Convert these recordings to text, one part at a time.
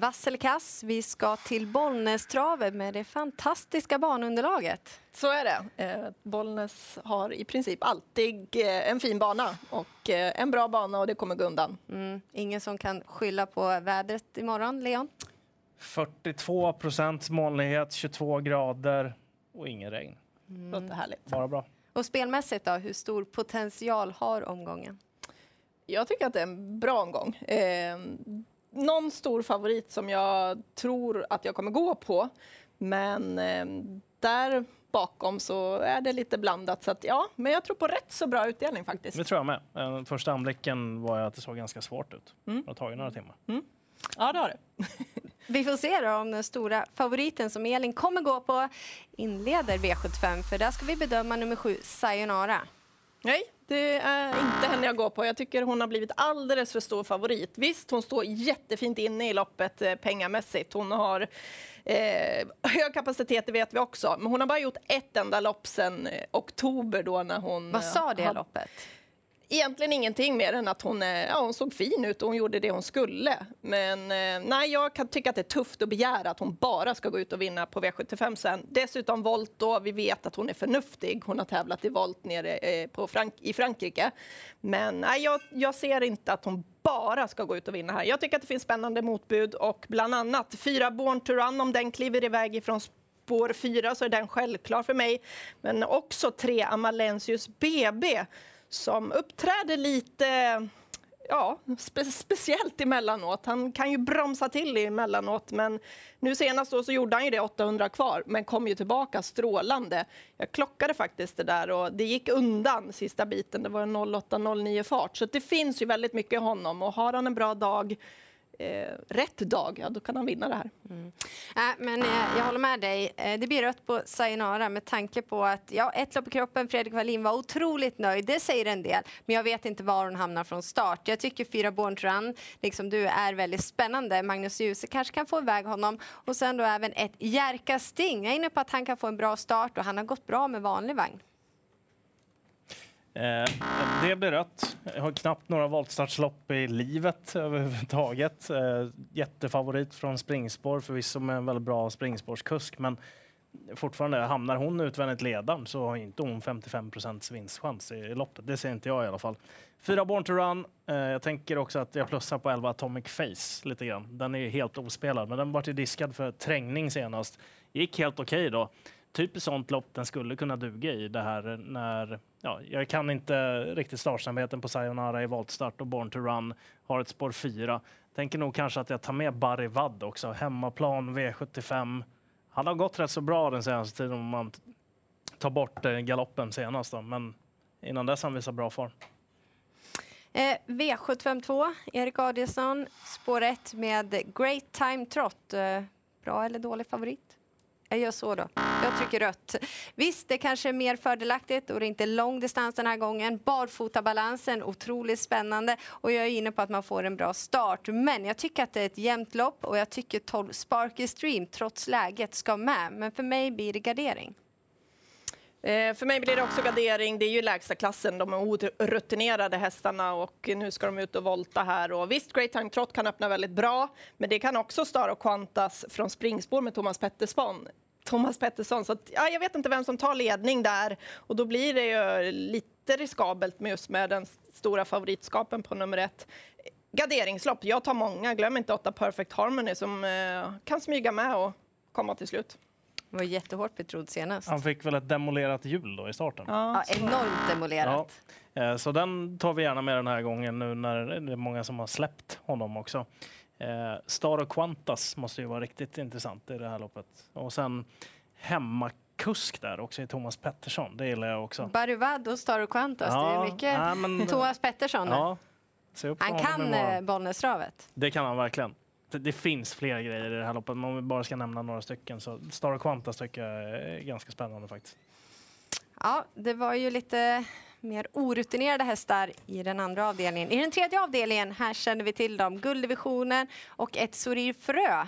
Vass eller kass, vi ska till Bollnästravet med det fantastiska banunderlaget. Så är det. Eh, Bollnäs har i princip alltid eh, en fin bana och eh, en bra bana och det kommer gå undan. Mm. Ingen som kan skylla på vädret imorgon, Leon? 42 procents molnighet, 22 grader och ingen regn. Mm. Låter härligt. Bara bra. Och spelmässigt då, hur stor potential har omgången? Jag tycker att det är en bra omgång. Eh, någon stor favorit som jag tror att jag kommer gå på. Men eh, där bakom så är det lite blandat. Så att, ja, men jag tror på rätt så bra utdelning faktiskt. Det tror jag med. Den första anblicken var att det såg ganska svårt ut. Mm. Det har tagit några timmar. Mm. Ja, det har det. Vi får se då om den stora favoriten som Elin kommer gå på inleder V75. För där ska vi bedöma nummer sju, Sayonara. Nej, det är inte henne jag går på. Jag tycker hon har blivit alldeles för stor favorit. Visst, hon står jättefint inne i loppet eh, pengamässigt. Hon har eh, hög kapacitet, det vet vi också. Men hon har bara gjort ett enda lopp sedan eh, oktober då när hon... Vad sa det har... loppet? Egentligen ingenting mer än att hon, ja, hon såg fin ut och hon gjorde det hon skulle. Men eh, nej, jag kan tycka att det är tufft att begära att hon bara ska gå ut och vinna på V75 sen. Dessutom volt då, vi vet att hon är förnuftig. Hon har tävlat i volt nere eh, på Frank i Frankrike. Men nej, jag, jag ser inte att hon bara ska gå ut och vinna här. Jag tycker att det finns spännande motbud och bland annat fyra Born to Run, om den kliver iväg ifrån spår fyra så är den självklar för mig. Men också tre Amalensius BB som uppträder lite ja, spe speciellt emellanåt. Han kan ju bromsa till emellanåt, men nu senast så gjorde han ju det 800 kvar, men kom ju tillbaka strålande. Jag klockade faktiskt det där och det gick undan sista biten. Det var en 08-09 fart, så det finns ju väldigt mycket honom och har han en bra dag eh, rätt dag, ja, då kan han vinna det här. Mm. Äh, men eh, jag håller med dig. Eh, det blir rött på Sayonara med tanke på att ja, ett lopp i kroppen, Fredrik Wallin var otroligt nöjd. Det säger en del, men jag vet inte var hon hamnar från start. Jag tycker fyra Born Run, liksom du, är väldigt spännande. Magnus Djuse kanske kan få iväg honom och sen då även ett Jerka Sting. Jag är inne på att han kan få en bra start och han har gått bra med vanlig vagn. Eh, det blir rött. Jag har knappt några voltstartslopp i livet överhuvudtaget. Eh, jättefavorit från springspår, förvisso med en väldigt bra springspårskusk. Men fortfarande, hamnar hon utvändigt ledaren så har inte hon 55 procents vinstchans i loppet. Det ser inte jag i alla fall. Fyra Born to Run. Eh, jag tänker också att jag plussar på 11 Atomic Face lite grann. Den är helt ospelad, men den var diskad för trängning senast. Gick helt okej okay då typiskt sånt lopp den skulle kunna duga i det här när, ja, jag kan inte riktigt startsnabbheten på Sayonara i voltstart och Born to Run, har ett spår 4. Tänker nog kanske att jag tar med Barry Wadd också, hemmaplan V75. Han har gått rätt så bra den senaste tiden om man tar bort eh, galoppen senast då, men innan dess har han visat bra form. Eh, V752, Erik Adielsson, spår 1 med Great Time Trot. Eh, bra eller dålig favorit? Jag gör så då. Jag trycker rött. Visst, det kanske är mer fördelaktigt och det är inte lång distans den här gången. Barfotabalansen, otroligt spännande och jag är inne på att man får en bra start. Men jag tycker att det är ett jämnt lopp och jag tycker 12 Sparky Stream trots läget ska med. Men för mig blir det gardering. Eh, för mig blir det också gardering. Det är ju lägsta klassen. De är orutinerade hästarna och nu ska de ut och volta här. Och visst, Great Time Trot kan öppna väldigt bra, men det kan också Star och Qantas från springspår med Thomas Pettersson. Thomas Pettersson. Så att, ja, jag vet inte vem som tar ledning där och då blir det ju lite riskabelt med just med den stora favoritskapen på nummer ett. Garderingslopp, jag tar många. Glöm inte åtta Perfect Harmony som eh, kan smyga med och komma till slut. Han var jättehårt betrodd senast. Han fick väl ett demolerat hjul då i starten. Ja, ja enormt demolerat. Ja. Eh, så den tar vi gärna med den här gången nu när det är många som har släppt honom också. Eh, Star och Qantas måste ju vara riktigt intressant i det här loppet. Och sen hemmakusk där också i Thomas Pettersson. Det gillar jag också. Baruvad och Star och Qantas. Ja, det är mycket ja, men, Thomas Pettersson. Ja, han kan eh, Bollnästravet. Det kan han verkligen. Det, det, finns flera grejer i det här loppet, men om vi bara ska nämna några stycken så Star och Qantas tycker jag är ganska spännande faktiskt. Ja, det var ju lite mer orutinerade hästar i den andra avdelningen. I den tredje avdelningen, här känner vi till dem, gulddivisionen och ett Sorir Frö.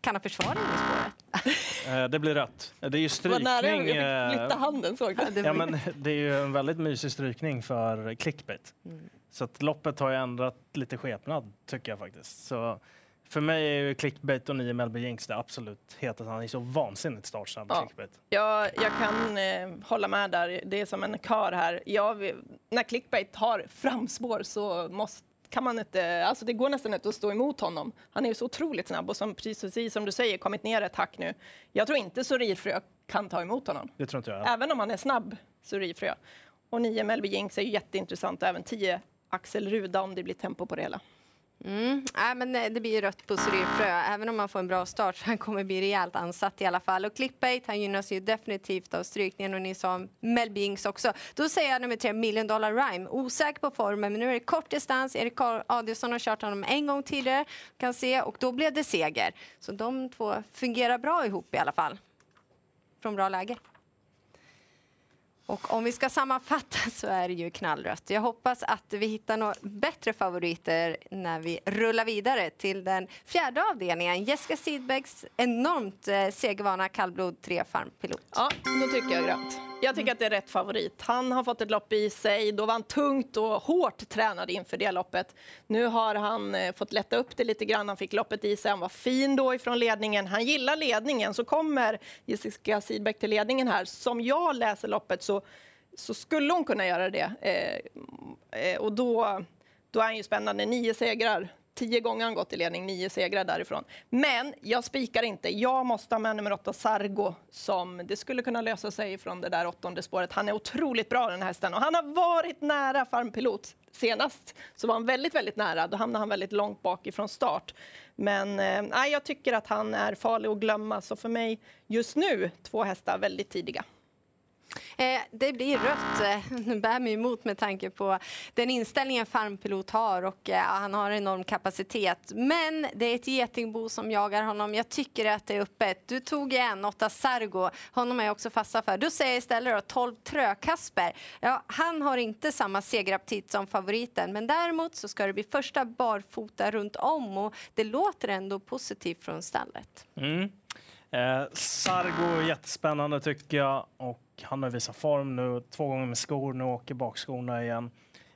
Kan han försvara i spåret? Eh, det blir rött. Det är ju strykning. Vad nära jag flytta eh, handen såg du. Ja, men det är ju en väldigt mysig strykning för clickbait. Mm. Så att loppet har ju ändrat lite skepnad tycker jag faktiskt. Så För mig är ju clickbait och 9 Melby Jinx det absolut hetaste. Han är så vansinnigt startsnabb Ja. clickbait. Jag, jag kan eh, hålla med där. Det är som en kör här. Jag, när clickbait har framspår så måste kan man inte, alltså det går nästan inte att stå emot honom. Han är ju så otroligt snabb och som, precis som du säger kommit ner ett hack nu. Jag tror inte Sorirfrö kan ta emot honom. Det tror inte jag. Även om han är snabb, Sorirfrö. Och 9 Melby Jinx är ju jätteintressant och även 10 Axel Ruda om det blir tempo på det hela. Mm. Äh, men eh, det blir ju rött på Sorirfrö. Även om man får en bra start så han kommer bli rejält ansatt i alla fall. Och Clickbait, han gynnas ju definitivt av strykningen och ni sa Mel Bings också. Då säger jag nummer tre, Million Dollar Rhyme. Osäker på formen, men nu är det kort distans. Erik Adielsson har kört honom en gång tidigare, kan se, och då blev det seger. Så de två fungerar bra ihop i alla fall. Från bra läge. Och om vi ska sammanfatta så är det ju knallrött. Jag hoppas att vi hittar några bättre favoriter när vi rullar vidare till den fjärde avdelningen. Jessica Sidbecks enormt eh, segervana kallblod 3 farmpilot. Ja, då tycker jag grönt. Jag tycker att det är rätt favorit. Han har fått ett lopp i sig. Då var han tungt och hårt tränad inför det loppet. Nu har han eh, fått lätta upp det lite grann. Han fick loppet i sig. Han var fin då ifrån ledningen. Han gillar ledningen. Så kommer Jessica Sidbeck till ledningen här. Som jag läser loppet så, så skulle hon kunna göra det. Eh, eh och då, då är han ju spännande. Nio segrar. Tio gånger har han gått i ledning, nio segrar därifrån. Men jag spikar inte. Jag måste ha med nummer åtta, Sargo, som det skulle kunna lösa sig från det där åttonde spåret. Han är otroligt bra den här hästen och han har varit nära farmpilot. Senast så var han väldigt, väldigt nära. Då hamnade han väldigt långt bak ifrån start. Men eh, jag tycker att han är farlig att glömma. Så för mig just nu, två hästar väldigt tidiga. Eh, det blir rött. Nu eh, bär mig emot med tanke på den inställningen Farmpilot har och eh, han har enorm kapacitet. Men det är ett getingbo som jagar honom. Jag tycker att det är öppet. Du tog en, åtta Sargo. Honom är jag också fasta för. Du säger istället då 12 Trö-Kasper. Ja, han har inte samma segeraptit som favoriten, men däremot så ska det bli första barfota runt om och det låter ändå positivt från stallet. Mm. Eh, Sargo jättespännande tycker jag och han har visat form nu två gånger med skor. Nu åker bakskorna igen.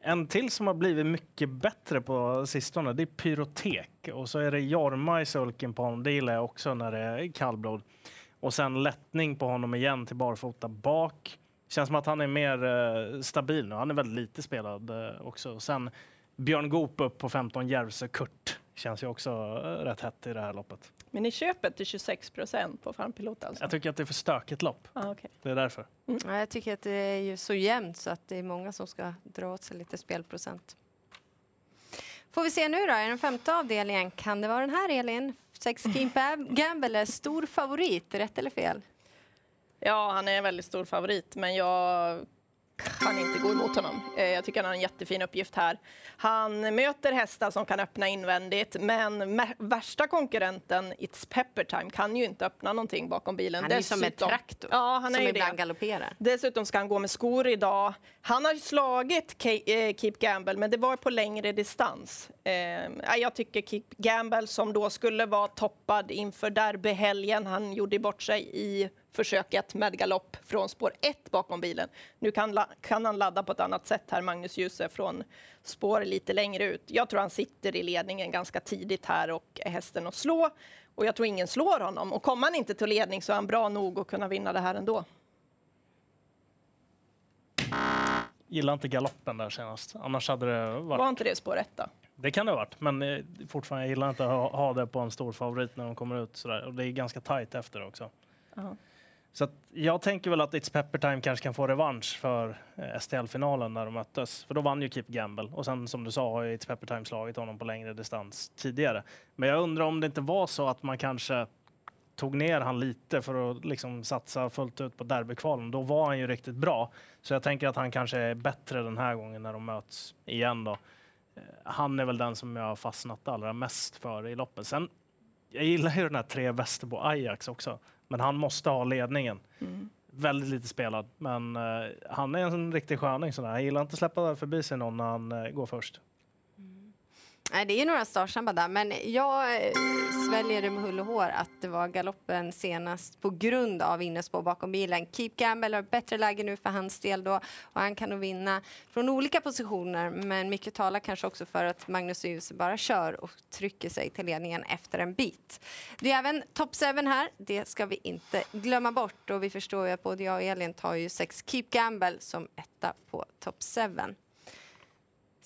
En till som har blivit mycket bättre på sistone det är Pyrotek och så är det Jorma i sulken på honom. Det gillar jag också när det är kallblod. Och sen lättning på honom igen till barfota bak. Känns som att han är mer eh, stabil nu. Han är väldigt lite spelad eh, också. Sen Björn Goop upp på 15 Järvsö Kurt. Känns ju också eh, rätt hett i det här loppet. Men ni köpet till 26 procent på farmpilot alltså? Jag tycker att det är för stökigt lopp. Ah, okay. Det är därför. Ja, jag tycker att det är ju så jämnt så att det är många som ska dra åt sig lite spelprocent. Får vi se nu då, i den femte avdelningen, kan det vara den här Elin? Sex Gamble är stor favorit, rätt eller fel? Ja, han är en väldigt stor favorit, men jag kan inte gå emot honom. Eh, Jag tycker han har en jättefin uppgift här. Han möter hästar som kan öppna invändigt, men värsta konkurrenten, It's Pepper Time, kan ju inte öppna någonting bakom bilen. Han är ju som en Dessutom- traktor Ja, han är som ibland det. galopperar. Dessutom ska han gå med skor idag. Han har slagit eh, Keep Gamble, men det var på längre distans. Eh, ja, jag tycker Keep Gamble, som då skulle vara toppad inför derbyhelgen, han gjorde bort sig i försöket med galopp från spår 1 bakom bilen. Nu kan, kan han ladda på ett annat sätt här, Magnus Djuse, från spår lite längre ut. Jag tror han sitter i ledningen ganska tidigt här och är hästen att slå. Och jag tror ingen slår honom. Och kommer han inte till ledning så är han bra nog att kunna vinna det här ändå. Gillar inte galoppen där senast. Annars hade det varit... Var inte det spår 1 då? Det kan det ha varit, men eh, fortfarande jag gillar inte att ha, ha det på en stor favorit när de kommer ut sådär. Och det är ganska tajt efter också. Ja. Så att jag tänker väl att It's Pepper Time kanske kan få revansch för eh, STL-finalen när de möttes. För då vann ju Keep Gamble. Och sen som du sa har ju It's Pepper Time slagit honom på längre distans tidigare. Men jag undrar om det inte var så att man kanske tog ner han lite för att liksom satsa fullt ut på derbykvalen. Då var han ju riktigt bra. Så jag tänker att han kanske är bättre den här gången när de möts igen då. Eh, han är väl den som jag har fastnat allra mest för i loppet. Sen, jag gillar ju den här tre Västerbo Ajax också. Men han måste ha ledningen. Mm. Väldigt lite spelad, men eh, han är en riktig sköning. Sådär. Jag gillar inte att släppa förbi sig någon när han eh, går först. Nej, det är ju några startsnabba där, men jag eh, sväljer det med hull och hår att det var galoppen senast på grund av innespår bakom bilen. Keep Gamble har bättre läge nu för hans del då och han kan nog vinna från olika positioner, men mycket talar kanske också för att Magnus Djuse bara kör och trycker sig till ledningen efter en bit. Det är även top 7 här, det ska vi inte glömma bort och vi förstår ju att både jag och Elin tar ju sex Keep Gamble som etta på top 7.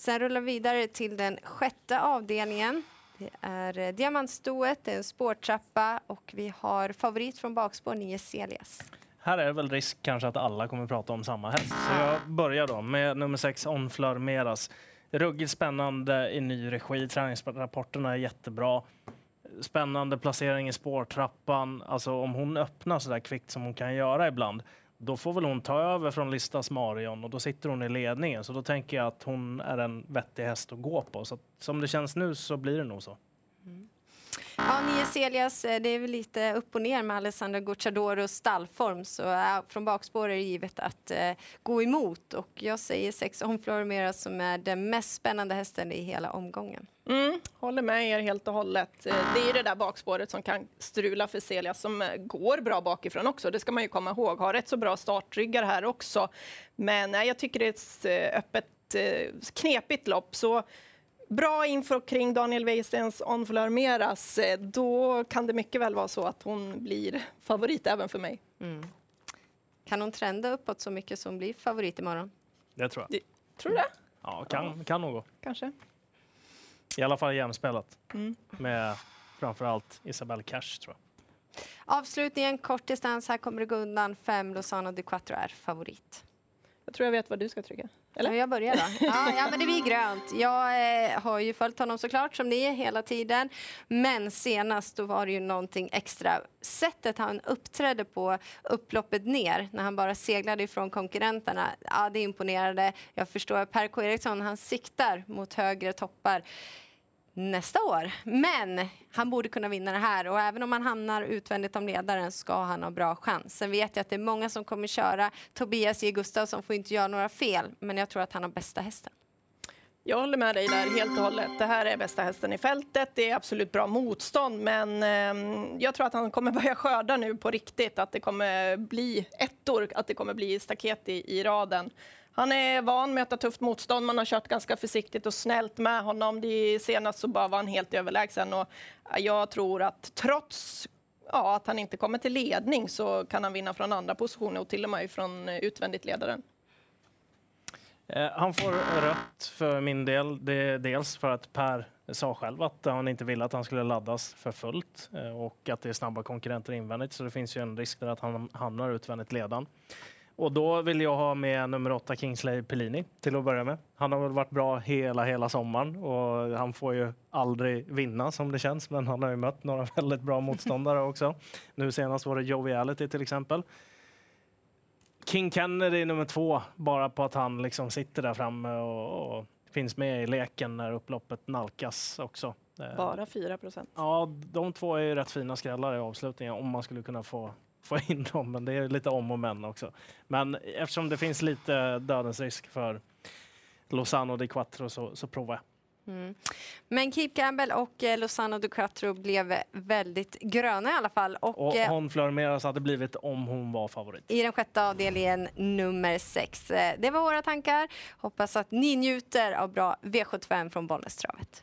Sen rullar vi vidare till den sjätte avdelningen. Det är eh, diamantstoet, det är en spårtrappa och vi har favorit från bakspår, 9 Celias. Här är det väl risk kanske att alla kommer prata om samma häst. Så jag börjar då med nummer 6, Onflör Meras. Ruggigt spännande i ny regi. Träningsrapporterna är jättebra. Spännande placering i spårtrappan. Alltså om hon öppnar så där kvickt som hon kan göra ibland då får väl hon ta över från Listas Marion och då sitter hon i ledningen. Så då tänker jag att hon är en vettig häst att gå på. Så som det känns nu så blir det nog så. Mm. Ja, Nio Celias, eh, det är väl lite upp och ner med Alessandro Gucciadoros stallform. Så eh, från bakspår är det givet att eh, gå emot. Och jag säger sex om Flormera som är den mest spännande hästen i hela omgången. Mm, håller med er helt och hållet. Det är det där bakspåret som kan strula för Celia som går bra bakifrån också. Det ska man ju komma ihåg. Har rätt så bra startryggar här också. Men nej, jag tycker det är ett öppet knepigt lopp. Så bra info kring Daniel Weistens On Meras, då kan det mycket väl vara så att hon blir favorit även för mig. Mm. Kan hon trenda uppåt så mycket som blir favorit imorgon? Det tror jag. Det, tror du det? Ja, kan, kan nog gå. Kanske. I alla fall jämspelat mm. med framförallt Isabelle Cash tror jag. Avslutningen, kort distans. Här kommer det gå undan. Fem Lozano de Quattro är favorit. Jag tror jag vet vad du ska trycka. Eller? jag börjar då. Ja, ja, men det blir grönt. Jag eh, har ju följt honom såklart som ni hela tiden. Men senast då var det ju någonting extra. Sättet han uppträdde på upploppet ner när han bara seglade ifrån konkurrenterna. Ja, det imponerade. Jag förstår att Per K Eriksson han siktar mot högre toppar nästa år. Men han borde kunna vinna det här och även om han hamnar utvändigt om ledaren ska han ha bra chans. Sen vet jag att det är många som kommer köra. Tobias J Gustafsson får inte göra några fel, men jag tror att han har bästa hästen. Jag håller med dig där helt och hållet. Det här är bästa hästen i fältet. Det är absolut bra motstånd, men eh, jag tror att han kommer börja skörda nu på riktigt. Att det kommer bli ettor, att det kommer bli staket i, i raden. Han är van med att möta tufft motstånd. Man har kört ganska försiktigt och snällt med honom. Det senast så bara var han helt överlägsen. Och jag tror att trots ja, att han inte kommer till ledning så kan han vinna från andra positioner och till och med från eh, utvändigt ledaren. Eh, han får rött för min del. Det är dels för att Per sa själv att han inte ville att han skulle laddas för fullt eh, och att det är snabba konkurrenter invändigt. Så det finns ju en risk där att han hamnar utvändigt ledan. Och då vill jag ha med nummer åtta Kingsley Pellini till att börja med. Han har väl varit bra hela, hela sommaren och han får ju aldrig vinna som det känns, men han har ju mött några väldigt bra motståndare också. Nu senast var det Joviality till exempel. King Kennedy nummer två, bara på att han liksom sitter där framme och, och finns med i leken när upploppet nalkas också. Bara 4 procent? Ja, de två är ju rätt fina skrällar i avslutningen om man skulle kunna få få in dem, men det är lite om och men också. Men eftersom det finns lite dödens risk för Lozano di Quattro så, så provar jag. Mm. Men Keep Gamble och eh, Lozano di Quattro blev väldigt gröna i alla fall. Och, och eh, hon Flormeras hade blivit om hon var favorit. I den sjätte avdelningen nummer sex. Eh, det var våra tankar. Hoppas att ni njuter av bra V75 från Bollnästravet.